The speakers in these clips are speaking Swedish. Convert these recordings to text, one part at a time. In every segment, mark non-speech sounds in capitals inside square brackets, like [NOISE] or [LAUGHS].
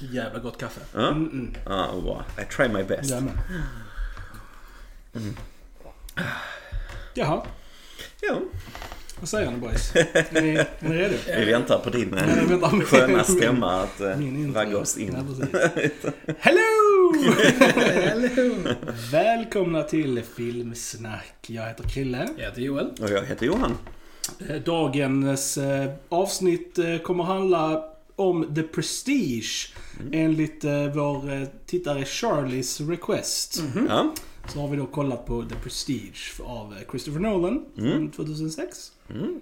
Jävla gott kaffe. Ja, Mm, mm. ja bra. I try my best. Jajamän. Jaha, Ja, vad säger ni boys? Är ni, är ni redo? vi väntar på din Ja, eh, sköna stämma att eh, vagga oss in. Ja, precis. [LAUGHS] Hello! Välkomna till Filmsnack. Jag heter Krille. Jag heter Joel. Och jag heter Johan. Eh, Dagens avsnitt kommer handla om The Prestige. Enligt eh, vår eh, tittare Charlies request. Ja. Så har vi då kollat på The Prestige av eh, Christopher Nolan från 2006. Mm.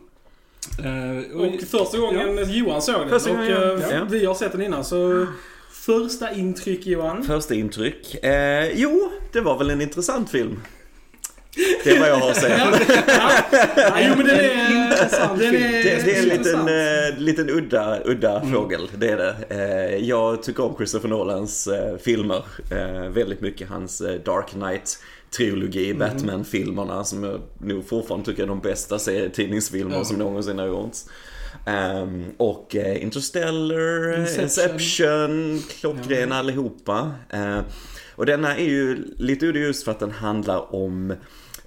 Eh, Och första gången Johan såg den. Första och jag- eh, ja. vi har sett den innan. Så första intryck Johan. Första intryck. Eh, jo, det var väl en intressant film. Det är vad jag har att säga. Ja, jo men den är... Intressant Den film. är, Det, det är en liten, intressant. eh, liten udda, udda Mm. fågel, det är det. Eh, jag tycker om Christopher Nolans eh, filmer eh, väldigt mycket. Hans eh, Dark Knight-trilogi, Mm. Batman-filmerna som jag nog fortfarande tycker är de bästa serietidningsfilmer Ja. som någonsin har gjorts. Ehm, och eh, Interstellar, Inception. Inception, klockrena allihopa. Och denna är ju lite udda just för att den handlar om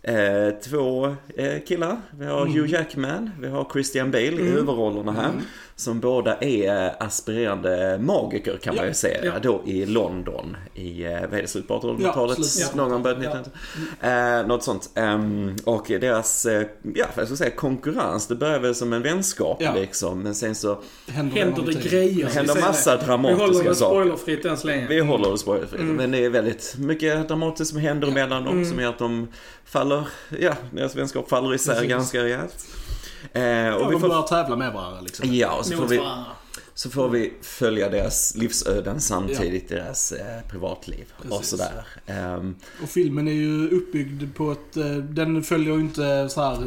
Eh, två eh, killar. Vi har Mm. Hugh Jackman, vi har Christian Bale i huvudrollerna här. Mm. Som båda är aspirerande magiker kan man ju säga. ja. Då i London i, eh, vad är det, slutet på 1800-talet? Ja, slutet på Någon gång början Ja. 1900 eh, Något sånt. Ehm, och deras, eh, ja jag säga, konkurrens. Det börjar väl som en vänskap Ja. liksom. Men sen så Händer, Händer det grejer? det händer vi massa det. Vi dramatiska håller det saker. spoilerfritt än så länge. Vi håller det spoilerfritt. Mm. Men det är väldigt mycket dramatiskt som händer emellan dem som gör att de faller, ja, deras vänskap faller isär Precis. ganska rejält. Eh, Ja, och vi de får, börjar tävla med varandra liksom. ja, och så får, vi, varandra. så får vi följa deras livsöden samtidigt, deras eh, privatliv och Precis. sådär. Ehm, Och filmen är ju uppbyggd på ett... eh, Den följer ju inte så här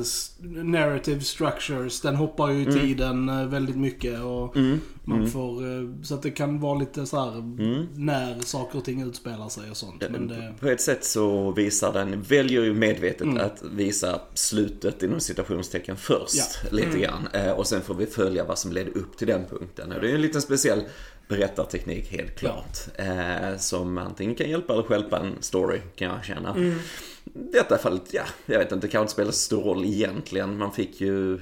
narrative structures. Den hoppar ju i tiden eh, väldigt mycket och mm, man mm. får... eh, Så att det kan vara lite så här Mm. när saker och ting utspelar sig och sånt. Men det... På ett sätt så visar den, väljer ju medvetet Mm. att visa slutet inom citationstecken först. Ja. Lite Mm. grann. Eh, Och sen får vi följa vad som ledde upp till den punkten. Och det är en liten speciell berättarteknik helt klart. Eh, som antingen kan hjälpa eller stjälpa en story kan jag känna. Mm. Detta fallet, ja, jag vet inte, det kanske inte spelar så stor roll egentligen. Man fick ju,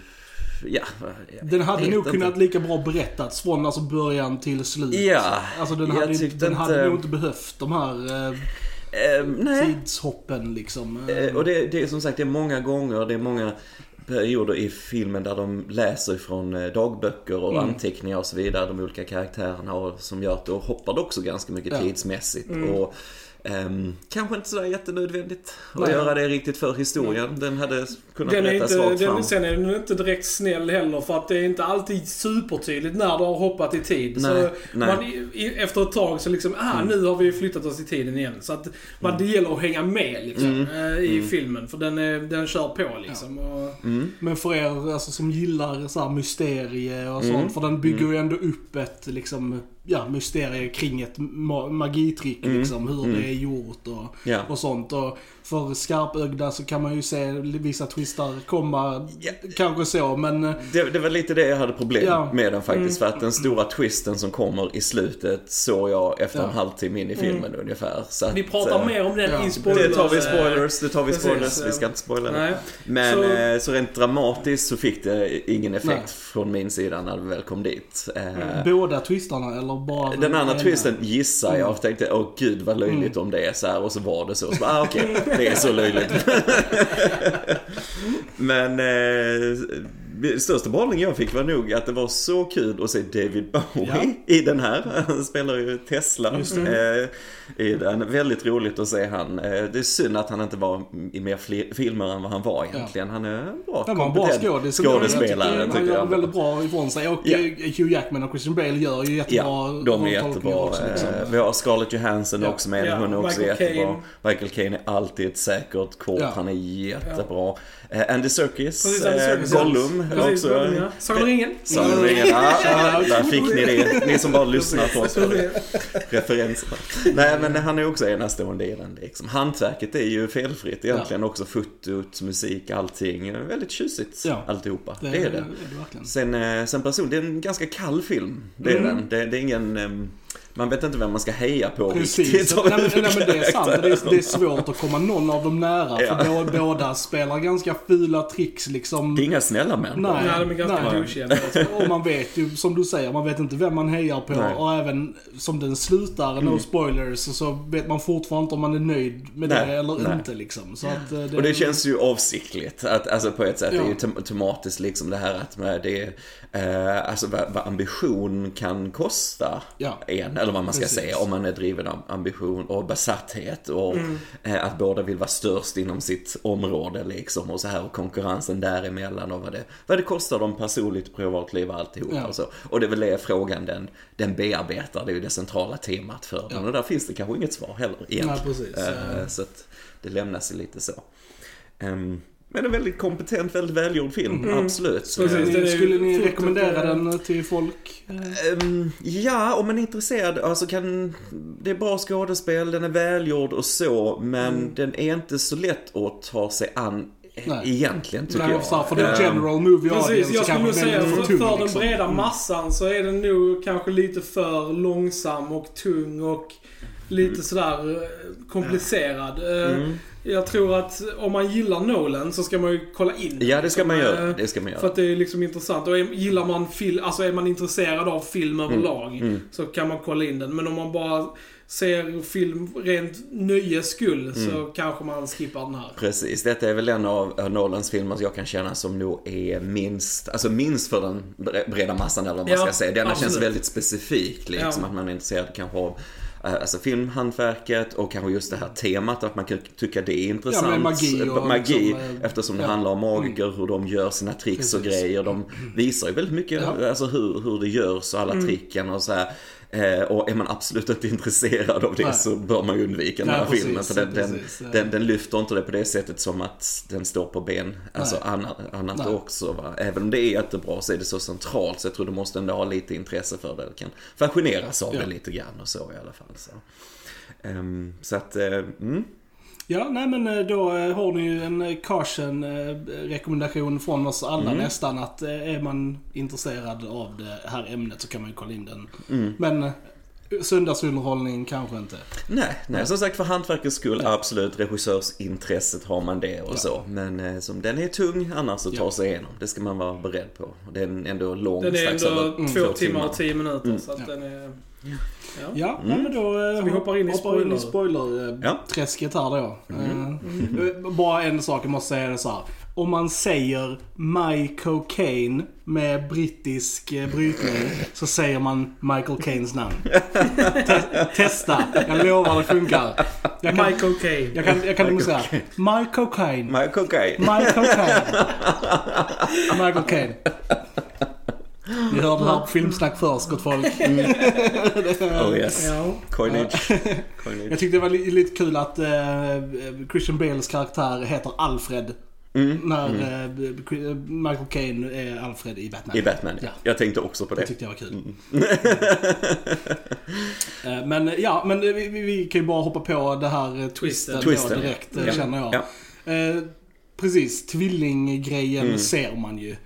ja. jag Den hade nog inte. kunnat lika bra berättats från alltså början till slut. Ja, Alltså den jag hade, tyckte den hade inte- nog inte behövt de här eh, Eh, tidshoppen liksom. Eh, Och det, det är som sagt, det är många gånger, det är många perioder i filmen där de läser ifrån eh, dagböcker och Mm. anteckningar och så vidare, de olika karaktärerna och som gör att då hoppar det också ganska mycket Ja. tidsmässigt. Mm. Och ehm, kanske inte sådär jättenödvändigt att Nej. göra det riktigt för historien. Den hade kunnat Den är berättas inte, rakt fram. den, sen är den inte direkt snäll heller för att det är inte alltid supertydligt när du har hoppat i tid. Nej, så nej. Mm. Man, i, efter ett tag så liksom, ah nu har vi flyttat oss i tiden igen. Så att man, det gäller att hänga med liksom eh, i filmen. För den, är, den kör på liksom. Och, Mm. Men för er alltså, som gillar så här mysterie och Mm. sånt, för den bygger ju ändå upp ett liksom, ja, mysterie kring ett ma- magitrick Mm. liksom, hur Mm. det är gjort och, Ja. och sånt. Och för skarpögda så kan man ju se vissa twistar komma, Ja. kanske så, men eh, Det, det var lite det jag hade problem Ja. med den faktiskt. För att den stora twisten som kommer i slutet såg jag efter en Ja. halvtimme in i filmen ungefär. Så att, vi pratar eh, mer om den ja. i spoilers. Det tar vi eh, spoilers, det tar vi precis, spoilers. Vi ska eh, inte spoila det. Nej. Men Så- så, så rent dramatiskt så fick det ingen effekt Nej. från min sida när vi väl kom dit. Eh, båda twistarna eller bara Den andra ena? twisten gissar jag och tänkte, åh gud vad löjligt om det är så här och så var det så. så bara, ah, okej, [LAUGHS] det är så löjligt. [LAUGHS] Men eh, största behållningen jag fick var nog att det var så kul att se David Bowie [LAUGHS] i den här. Han spelar ju Tesla eh, i den. Väldigt roligt att se han. Eh, det är synd att han inte var i mer filmer än vad han var egentligen. Han är bra, Han var en bra skådis. skådespelare Jag tycker tycker Han gör jag. väldigt bra ifrån sig. Och Ja. eh, Hugh Jackman och Christian Bale gör ju jättebra Ja, de är jättebra. också, liksom. Vi har Scarlett Johansson Ja. också med. Ja, Hon är också Michael jättebra. Caine. Michael Caine är alltid ett säkert kort. Ja. Han är jättebra. Andy Serkis, Precis, Andy Serkis, ja. Gollum. Är Precis, också, ja. Sagan om ringen. Sagan om ringen. Ja, ja, där fick ni det. Ni som bara lyssnar på oss referenserna. Nej, men han är också enastående i den. Liksom. Hantverket är ju felfritt egentligen också. Fotot, musik, allting. Väldigt tjusigt Ja. alltihopa. Det, Det, är det. det verkligen. Sen, eh, sen person, det är en ganska kall film. Det är Mm. den. Det, det är ingen... man vet inte vem man ska heja på Precis. riktigt. Nej, men, nej, men det är sant. Det är, det är svårt att komma någon av dem nära. Ja. För bå- båda spelar ganska fula tricks liksom. Det är inga snälla män. Nej. Ja, de är ganska Nej. douchiga. [LAUGHS] Och man vet ju, som du säger, man vet inte vem man hejar på. Nej. Och även som den slutar, no spoilers, så vet man fortfarande inte om man är nöjd med Nej, det eller nej. inte liksom. Så att, eh, Och det känns ju avsiktligt. Att, alltså på ett sätt, Ja. det är ju tem- tematiskt liksom det här att med det, eh, alltså vad, vad ambition kan kosta Ja. en, eller vad man ska Precis. säga, om man är driven av ambition och besatthet och eh, att båda vill vara störst inom sitt område liksom och så här och konkurrensen däremellan och vad det, vad det kostar dem personligt, privatliv och alltihop Ja. och så. Och det är väl det frågan den, den bearbetar, det är ju det centrala temat för den. Och där finns det kanske inget svar heller egentligen. Precis. Eh, så att det lämnas lite så. Ehm, men en väldigt kompetent, väldigt välgjord film, absolut. Precis, är Skulle, ni rekommendera den till folk? Ehm, ja, om man är intresserad, alltså kan, det är bra skådespel, den är välgjord och så, men den är inte så lätt att ta sig an Nej. egentligen tycker Nej, jag. så här, för the Ehm, general movie Precis, audience jag så skulle nog säga den för, tung för den liksom. breda massan så är den nog kanske lite för långsam och tung och lite sådär eh, komplicerad. Eh, Mm. Jag tror att om man gillar Nolan så ska man ju kolla in Ja, det ska man liksom, göra. eh, Det ska man göra. För att det är liksom intressant. Och gillar man film, alltså är man intresserad av film överlag mm. så kan man kolla in den. Men om man bara ser film rent nöjes skull så Mm. kanske man skippar den här. Precis, detta är väl en av av Nolans filmer som jag kan känna som nog är minst, alltså minst för den bre- breda massan eller vad man Ja, ska säga. Denna känns absolut. väldigt specifik liksom, Ja. att man är intresserad kanske av eh, Alltså filmhantverket och kanske just det här temat att man kan tycka det är intressant. Ja, magi och Magi liksom, eh, eftersom det ja. handlar om magiker, hur de gör sina tricks och Precis. grejer. De visar ju väldigt mycket Ja. alltså, hur, hur det görs och alla tricken och så här. Eh, och är man absolut inte [LAUGHS] intresserad av det Nej. så bör man ju undvika den här precis, filmen. För den, den, precis. den, den lyfter inte det på det sättet som att den står på ben. Alltså Nej. annat, annat Nej. också. Va? Även om det är jättebra så är det så centralt så jag tror du måste ändå ha lite intresse för det. Du kan fascineras av Ja. det lite grann och så i alla fall. Så, Ehm, så att, eh, mm. Ja, nej men eh, då eh, har ni ju en caution eh, rekommendation från oss alla Mm. nästan att är man intresserad av det här ämnet så kan man ju kolla in den. Mm. Men söndagsunderhållning kanske inte. Nej, nej, som sagt för hantverkets skull, absolut. Regissörsintresset har man det och Ja. så. Men som den är tung annars att ta Ja. sig igenom. Det ska man vara beredd på. Det är ändå lång, Den är strax ändå över två två timmar och tio minuter så att Ja. den är... Ja. Ja, nej, men då eh, Så vi hoppar in i hoppar in i spoiler. spoiler-träsket Ja. här då. Eh, bara en sak jag måste säga det så här. Om man säger My Cocaine med brittisk eh, brytning så säger man Michael Caines namn. [LAUGHS] Te- testa, jag lovar det funkar. Jag kan, Michael Caine. jag kan, jag kan nog säga My Cocaine. My cocaine. My Cocaine. Michael Caine. [LAUGHS] Ni hörde det här på Filmsnack först, gott folk. [LAUGHS] [LAUGHS] Oh yes. Ja. Coinage. [LAUGHS] Coinage. Jag tyckte det var li- lite kul att eh, Christian Bales karaktär heter Alfred. Mm. När eh, Michael Caine är Alfred i Batman. I Batman, ja. Ja. Jag tänkte också på Det det. tyckte jag var kul. Eh, men ja, men vi, vi- vi kan ju bara hoppa på det här eh, twisten, Twisten, direkt, eh, Ja. känner jag. Ja. Eh, precis, tvillinggrejen Mm. ser man ju.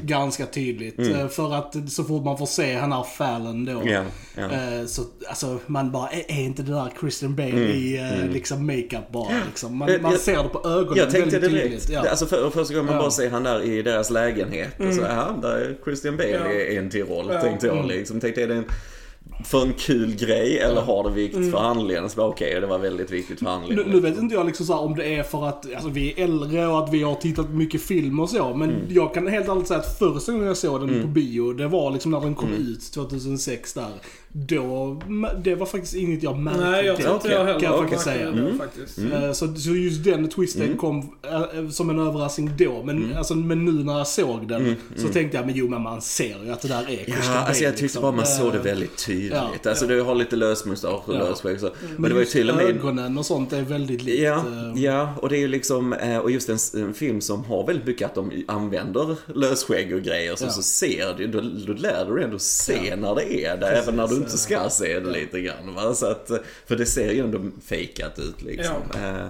Ganska tydligt. Eh, för att så fort man får se han här Fallon då. Ja. Eh, så alltså man bara, är, inte det där Christian Bale i eh, liksom makeup bara liksom? Man, Jag- man ser det på ögonen Jag tänkte väldigt direkt. tydligt. Ja. Alltså för, första gången man Ja. bara ser han där i deras lägenhet. Och så, aha, där är Christian Bale Ja. i en till roll. Ja. Tänkte jag Mm. liksom. Tänkte är det en, för en kul grej eller har det vikt för handlingen? Så bara okej, det var väldigt viktigt för Nu, handlingen. nu vet inte jag liksom så om det är för att alltså, vi är äldre och att vi har tittat på mycket film och så. Men Mm. jag kan helt ärligt säga att första gången jag såg den på bio, det var liksom när den kom ut 2006 där. Då, det var faktiskt inget jag märkte. Nej, jag tror inte jag heller. Kan jag faktiskt säga. Mm. faktiskt. Eh, Så, så just den twisten kom eh, som en överraskning då. Men, Mm. alltså, men nu när jag såg den så tänkte jag, men jo men man ser ju att det där är Christian Ja, Bale. alltså jag tyckte liksom. bara man såg det Eh, väldigt tydligt. ja, alltså du har lite lösmustasch och Ja. lösskägg så. Men, Men det var ju till och med... ögonen och sånt är väldigt likt. Ja, ja, och det är ju liksom, och just en, en film som har väldigt mycket att de använder lösskägg och grejer, så, Ja. så ser du, då, då lär du dig ändå se Ja. när det är det, även när du inte ja. ska se det lite grann. Va? Så att, för det ser ju ändå fejkat ut liksom. Eh,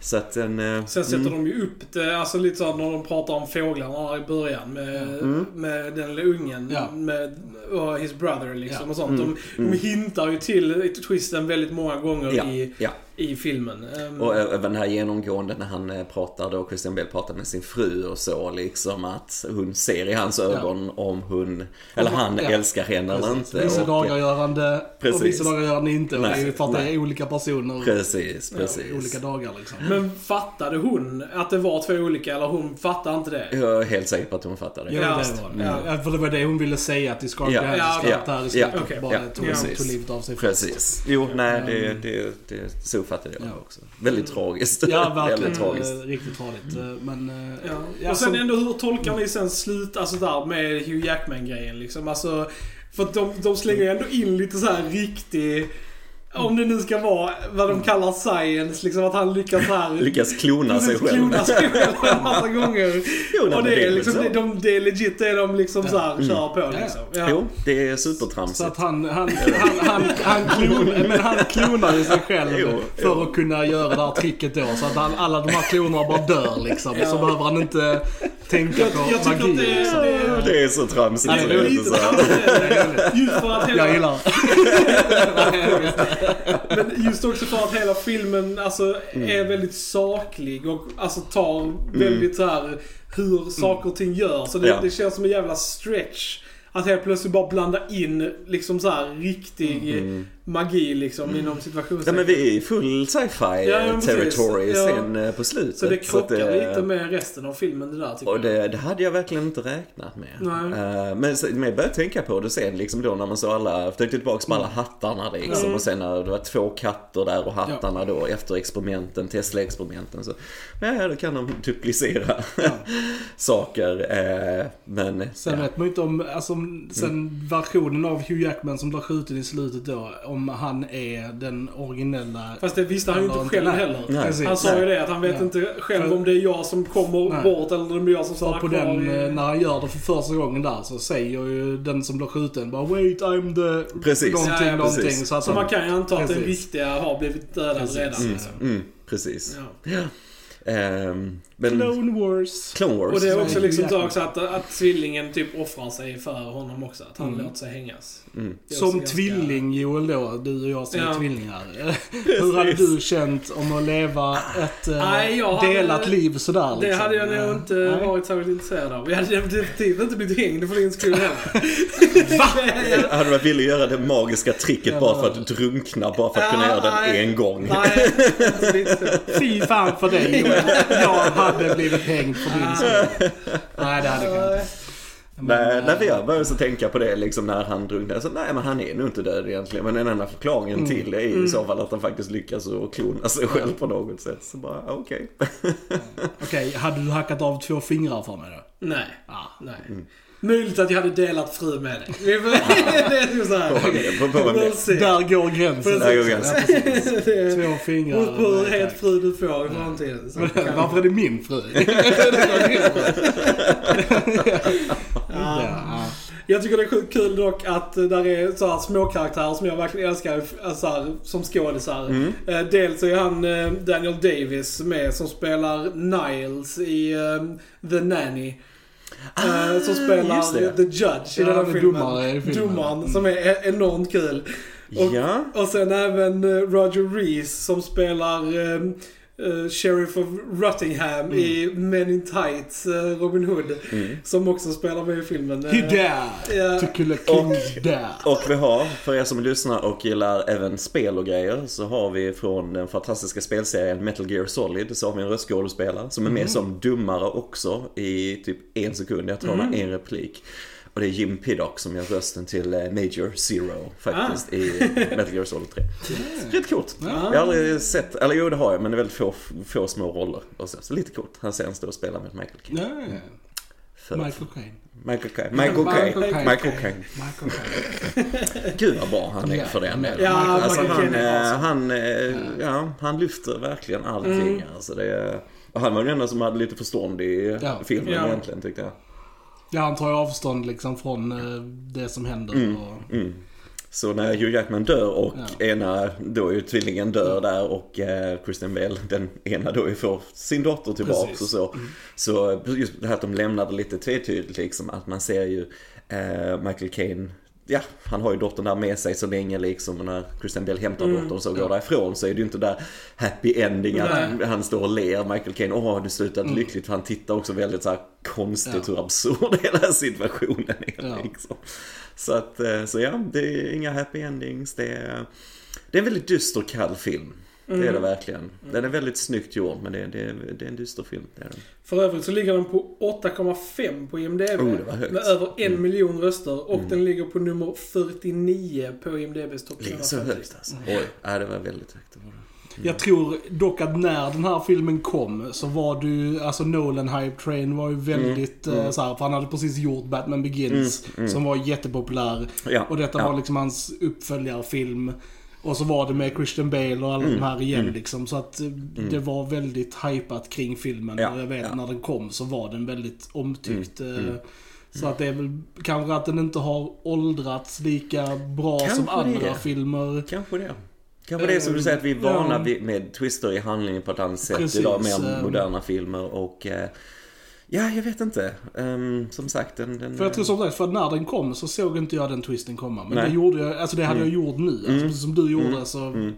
Så att den... eh, Sen sätter mm, de ju upp det, alltså lite så när de pratar om fåglarna i början med, Mm. med den lilla ungen. Ja. Med och his brother liksom Ja. och sånt. Mm. De, de hintar ju till twisten väldigt många gånger Ja, i, ja. i filmen. Ehm, Och även den här genomgående när han eh, pratar då, Christian Bale pratar med sin fru och så liksom att hon ser i hans ögon om hon, eller han Ja. älskar henne eller Precis. inte. Vissa dagar gör han det Precis. och vissa dagar gör han det inte. Och det är ju Nej, för att det nej. är olika personer. Precis, Ja, precis. olika dagar liksom. Men fattade hon att det var två olika eller hon fattade inte det? Jag är helt säker på att hon fattar det. Ja, Ja, det var det. ja. Ja, för det var det hon ville säga till Scarlett Ja, karaktär i ja, slutet. okej. Bara Ja, tog, livet av sig först. Precis. Jo, nej, det, det, det, så fattade jag Ja. också. Väldigt tragiskt. Ja, [LAUGHS] verkligen. Väldigt tragiskt. Eh, Riktigt tragiskt. Eh, Men... eh, Ja. ja, och sen ändå, hur tolkar ni sen slut, alltså där med Hugh Jackman-grejen liksom? Alltså, för att de, de slänger ju ändå in lite så här riktig... Om det nu ska vara vad de kallar science, liksom att han lyckas här... [LAUGHS] Lyckas klona sig själv. Klona sig själv en massa gånger. [LAUGHS] Jo, och det det är liksom, så. det, de, det är legit det de liksom så här kör på liksom. Ja. Jo, det är Så supertramsigt. att han, han, han, han, han, klon, [LAUGHS] men han klonar ju sig själv Jo, för jo. att kunna göra det här tricket då. Så att han, alla de här klonerna bara dör liksom. Så behöver han inte tänka Jag, på jag tycker magi. att det, liksom. det, Det är så tramsigt. Det är inte lite. Just för att hela... Jag gillar [LAUGHS] Men just också för att hela filmen alltså, är väldigt saklig och alltså, tar väldigt så här hur saker och ting görs. Så det, Ja. det känns som en jävla stretch. Att helt plötsligt bara blanda in liksom så här riktig magi liksom inom Ja situationstecken. men vi är i full sci-fi Ja, ja, territory Ja. sen eh, på slutet. så det krockar att, eh, lite med resten av filmen det där tycker Och det, det hade jag verkligen inte räknat med. Nej. Eh, men, så- men jag började tänka på det sen liksom då när man såg alla, tänkte tillbaka på alla hattarna liksom. Mm. Och sen när det var två katter där och hattarna då efter experimenten, Tesla-experimenten. Så ja, då kan de duplicera [LAUGHS] saker. eh, men Sen ja. vet man ju inte om, alltså sen versionen av Hugh Jackman som blir skjuten i slutet då, om han är den originella. Fast det visste han ju inte själv nej. heller. Nej. Precis. Han sa ju Nej. det att han vet Ja. inte själv För- om det är jag som kommer Nej. bort eller om det är jag som stannar på kvar den, i... eh, när han gör det för första gången där så säger ju den som blir skjuten bara Wait I'm the... Precis. Någonting, Ja, ja, någonting. precis. Så, att Så han, man kan ju anta att den Precis. riktiga har blivit dödad Precis. redan. Mm. Liksom. Mm, precis. Ja. Ehm, men Clone Wars. Clone Wars. Och det är också liksom Jackman. också att, att tvillingen typ offrar sig för honom också. Att han Mm. låter sig hängas. Mm. Det Som ganska- tvilling Joel då, du och jag som Ja. tvillingar. [LAUGHS] Hur hade du känt om att leva ett eh, Nej, hade- delat liv sådär? Det liksom? hade jag nog Eh, inte nej. varit särskilt intresserad av. Jag hade definitivt inte blivit hängd för din skull heller. [LAUGHS] Jag hade varit villig att göra det magiska tricket Ja, bara för att drunkna, bara för att kunna Ja, göra den nej. en gång. Nej, så. Fy fan för dig Joel. Jag hade blivit hängd för din skull. Nej, det hade jag inte. Men, Nej, eh, därför jag började så tänka på det liksom när han drunknade. Så, nej, men han är nog inte död egentligen. Men den enda förklaringen Mm. till det är i så fall att han faktiskt lyckas klona sig själv på något sätt. Så bara, okej. Okej, hade du hackat av två fingrar för mig då? Nej. Ah. Nej. Mm. Möjligt att jag hade delat fru med dig. det är ju [LAUGHS] såhär. På, på, på, see. Där går gränsen. Där går gränsen. [LAUGHS] Två fingrar. På hur het fru du får i framtiden. Så kan- Varför är det min fru? [LAUGHS] ja. Jag tycker det är sjukt kul dock att där är så här små karaktärer som jag verkligen älskar så här, som skådisar. Mm. Eh, dels är han eh, Daniel Davis med som spelar Niles i eh, The Nanny. Eh, som spelar Ah, just det. The Judge i den här filmen. Domaren, som är e- enormt kul. Och, Ja. och sen även eh, Roger Rees som spelar eh, eh, Sheriff of Ruttingham Mm. i Men in Tights, eh, Robin Hood. Mm. Som också spelar med i filmen. Eh, He there! Ja. To kill a king there. Och vi har, för er som lyssnar och gillar även spel och grejer, så har vi från den fantastiska spelserien Metal Gear Solid så har vi en röstskådespelare som är med som dummare också i typ en sekund. Jag tror han har en replik. Och det är Jim Piddock som gör rösten till eh, Major Zero faktiskt i Metal Gear Solid 3. Rätt coolt. Jag har aldrig sett, eller jo det har jag men det är väldigt få, få små roller. Och så, så lite coolt. Han ser en stå och spela med Michael Caine. Michael Caine. Michael Caine. Michael Caine. Michael Caine. Gud vad bra han är för den. Ja, Alltså han, eh, han, eh, ja, han lyfter verkligen allting. Mm. Alltså det, och han var den enda som hade lite förstånd i Ja. filmen Ja. egentligen tyckte jag. Ja, han tar ju avstånd liksom från eh, det som händer. Mm. Och, Mm. Så när Hugh Jackman dör och Ja. ena då är ju tvillingen dör där och eh, Christian Bale, den ena då får sin dotter tillbaks och så. Så just det här att de lämnade lite tvetydigt liksom, att man ser ju eh, Michael Caine Ja, han har ju dottern där med sig så länge liksom och när Christian Bale hämtar dottern och så går därifrån så är det ju inte där happy ending att Nej. han står och ler Michael Caine, åh du slutade lyckligt för han tittar också väldigt så här konstigt Ja. hur absurd [LAUGHS] hela situationen är Ja. liksom. Så att, eh, så ja, det är inga happy endings. Det är, det är en väldigt dyster kall film. Det är det verkligen. Den är väldigt snyggt gjord men det är, det är, det är en dyster film. Det är den. För övrigt så ligger den på 8,5 på IMDB. Oh, det var högt. Med över en miljon röster. Och den ligger på nummer 49 på IMDBs topp Ligger så 350. högt alltså. Oj, ja, det var väldigt högt. Det var det. Jag tror dock att när den här filmen kom så var du, alltså Nolan Hype Train var ju väldigt Mm, eh, så här, för han hade precis gjort Batman Begins som var jättepopulär. Ja, Och detta ja. var liksom hans uppföljarfilm. Och så var det med Christian Bale och alla Mm, de här igen liksom. Så att eh, det var väldigt hypat kring filmen. Ja, och jag vet ja. Mm, när den kom så var den väldigt omtyckt. eh, Så att det är väl kanske att den inte har åldrats lika bra som Kanske andra det. filmer. Kanske det. Kanske det är som du säger att vi är vana Ja. med twister i handlingen på ett annat sätt Precis, idag. Mer eh. moderna filmer och eh, Ja, jag vet inte. Ehm, som sagt, den... den För jag tror som sagt, för när den kom så såg inte jag den twisten komma. Men Nej. det gjorde jag, alltså det hade jag gjort nu. Alltså precis som du gjorde så Mm.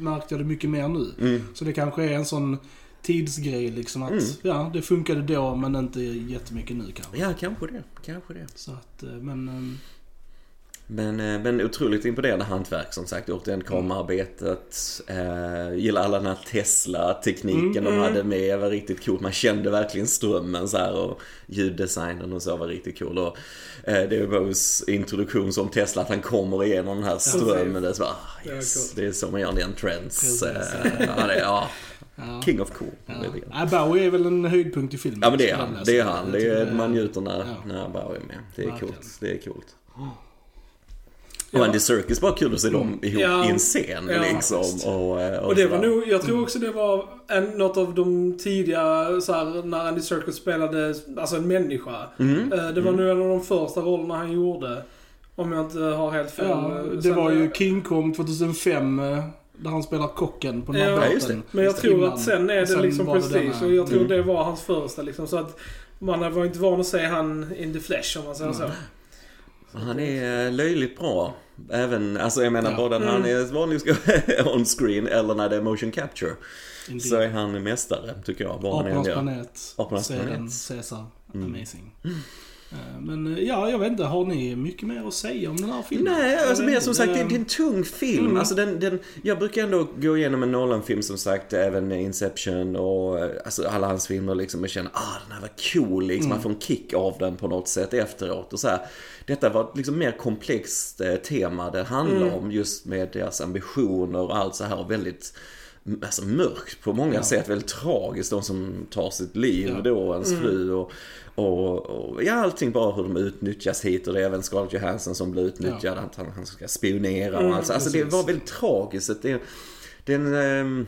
märkte jag det mycket mer nu. Så det kanske är en sån tidsgrej liksom att, Mm. ja det funkade då men inte jättemycket nu kanske. Ja, kanske det. Kanske det. Så att, eh, men... Men, eh, men otroligt imponerande hantverk som sagt. Återigen kamerarbetet. Eh, gillar alla den här Tesla-tekniken de hade med. var riktigt coolt. Man kände verkligen strömmen så här och ljuddesignen och så var riktigt cool. Och eh, det är Bose introduktion som Tesla, att han kommer igenom den här strömmen. Det så, bara, ah, Det yes, det är så man gör en entrance. Precis. Eh, ja, det, ja, ja. king of cool. Ja. Nej, Bowie är väl en höjdpunkt i filmen. Ja men det är han. Det är han. Det är, man njuter när, Ja. när Bowie är med. Det är coolt. Det är coolt. Ja. Och Andy Serkis, bara kul att se dem ihop Ja. i en scen Ja, liksom. Och, eh, och, Och det var nog, jag tror också det var en, något av de tidiga, så här, när Andy Serkis spelade, alltså en människa. Mm. Eh, Det var nog en av de första rollerna han gjorde. Om jag inte har helt fel. Ja, det Sen- var ju King Kong 2005 eh, där han spelar kocken på den här Ja, båten. just det. Men jag tror Innan. att sen är det Sen liksom var prestige. Och jag tror Mm. det var hans första liksom. Så att man var inte van att se han in the flesh om man säger så. Han är eh, löjligt bra. Även, alltså jag menar Ja. både när han är vanlig [LAUGHS] on screen eller när det är motion capture. Indeed. Så är han mästare tycker jag. Apornas planet. Apornas planet. Caesar. Mm. Amazing. Eh, Men eh, ja, jag vet inte. Har ni mycket mer att säga om den här filmen? Nej, alltså mer som sagt, det, det är en tung film. Mm. Alltså den, den, jag brukar ändå gå igenom en Nolan-film som sagt, även Inception och eh, alltså alla hans filmer liksom och känna, ah den här var cool liksom. Man får en kick av den på något sätt efteråt och så här. Detta var liksom mer komplext eh, tema det handlar om just med deras ambitioner och allt så här och väldigt Alltså mörkt på många Ja. sätt, väldigt tragiskt. De som tar sitt liv Ja. då, ens fru och, och, och ja, allting bara hur de utnyttjas hit och det är även Scarlett Johansson som blir utnyttjad, att han, han ska spionera och Mm, allt. så. Alltså det var väldigt tragiskt. Det, den, ehm,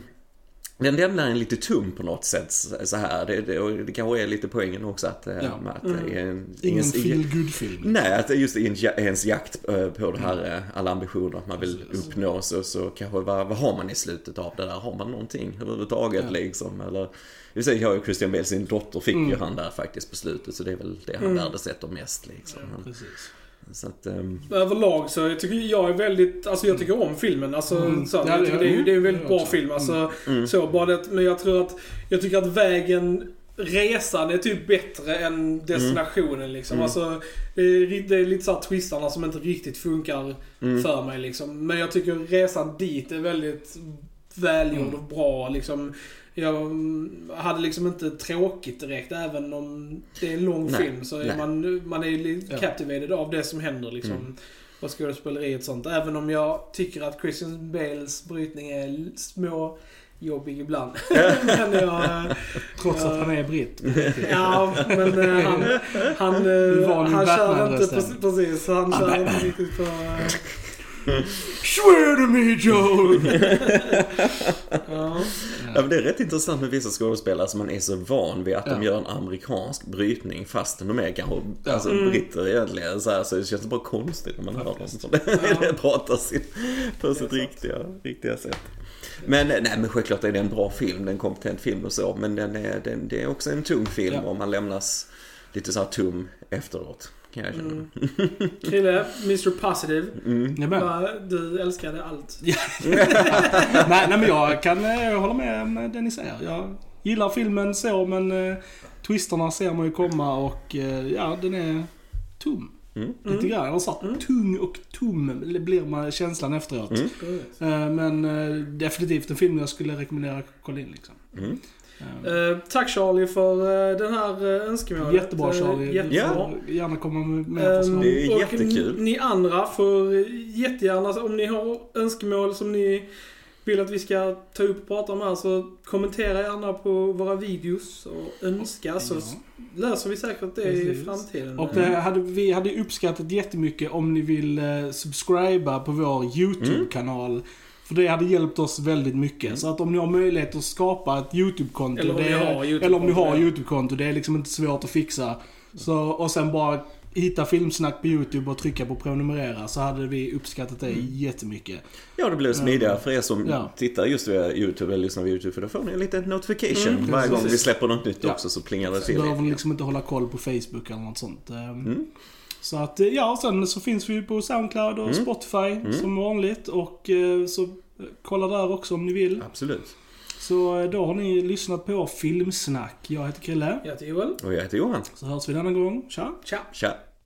den lämnar en lite tum på något sätt så här. Det, det, och det kanske är lite poängen också att, eh, Ja. med att det är en, Ingen ingen- feel good film Nej, att det är just i en ja- ens jakt eh, på det här, eh, alla ambitioner att man vill Precis. uppnå så, så kanske vad, vad har man i slutet av det där? Har man någonting överhuvudtaget Ja. liksom? Eller, vi säger jag och Christian Bale, sin dotter fick ju Mm. han där faktiskt på slutet så det är väl det han Mm. värdesätter mest liksom. Men, Precis. Så att, ehm, Överlag så jag tycker jag är väldigt, alltså jag tycker om filmen. Alltså, Mm. så, Ja, jag det- tycker det, är, ju- det är en väldigt bra också. film. Alltså, Mm. så, bara det, men jag tror att, jag tycker att vägen, resan är typ bättre än destinationen liksom. Mm. Alltså, det är, det är lite såhär twistarna som inte riktigt funkar mm. för mig liksom. Men jag tycker resan dit är väldigt välgjord Mm. och bra liksom. Jag hade liksom inte tråkigt direkt även om det är en lång Nej, film så är nej. man, man är lite Ja. captivated av det som händer liksom. Mm. Och skådespeleriet och sånt. Även om jag tycker att Christian Bales brytning är små jobbig ibland. [LAUGHS] men jag, Trots Ja. att han är britt. [LAUGHS] ja, men eh, han, han, eh, han kör inte precis, precis, han Ah, kör inte riktigt på... Swear to me Joel! [LAUGHS] Ja. Ja, men det är rätt intressant med vissa skådespelare som man är så van vid att de Ja. gör en amerikansk brytning fastän de är kanske Ja. alltså, britter egentligen. Så, här, så det känns bara konstigt när man hör dem som det pratar sin, på sitt riktiga, riktiga sätt. Men, nej, men självklart är det en bra film, det är en kompetent film och så. Men den är, den, det är också en tung film Ja. och man lämnas lite så här tom efteråt. Kan jag känna. Krille, Mr Positive. Jag med. Va, Du älskade allt. [LAUGHS] nej, nej men jag kan eh, hålla med om det ni säger. Jag gillar filmen så men eh, twisterna ser man ju komma och eh, ja den är tom. Mm. Lite grann. Jag har sagt tung och tom blir man känslan efteråt. Mm. Eh, men eh, definitivt en film jag skulle rekommendera att kolla in liksom. Mm. Eh, Eh, tack Charlie för eh, den här uh, önskemålet. Jättebra Eh, Charlie. jättebra. Ja. Gärna komma med mer Ehm, förslag. Det är och jättekul. ni andra får jättegärna, om ni har önskemål som ni vill att vi ska ta upp och prata om här så kommentera gärna på våra videos och önska så Ja. löser vi säkert det i Precis. framtiden. Och det hade, vi hade uppskattat jättemycket om ni vill eh, subscriba på vår YouTube-kanal. För det hade hjälpt oss väldigt mycket. Så att om ni har möjlighet att skapa ett YouTube-konto. Eller om det har YouTube-konto, Eller om ni har. YouTube-konto. Det är liksom inte svårt att fixa. Så, och sen bara hitta filmsnack på YouTube och trycka på prenumerera. Så hade vi uppskattat det jättemycket. Ja, det blir smidigare för er som Ja. tittar just via YouTube eller lyssnar via YouTube för då får ni en liten notification Mm, varje gång vi släpper något nytt Ja. också så plingar det till behöver ni liksom inte hålla koll på Facebook eller något sånt. Ehm, Mm. Så att, eh, ja, och sen så finns vi ju på Soundcloud och Mm. Spotify som vanligt. Och eh, så eh, kolla där också om ni vill. Absolut. Så då har ni lyssnat på Filmsnack. Jag heter Krille. Jag heter Joel. Och jag heter Johan. Så hörs vi denna gång. Tja! Tja! Tja.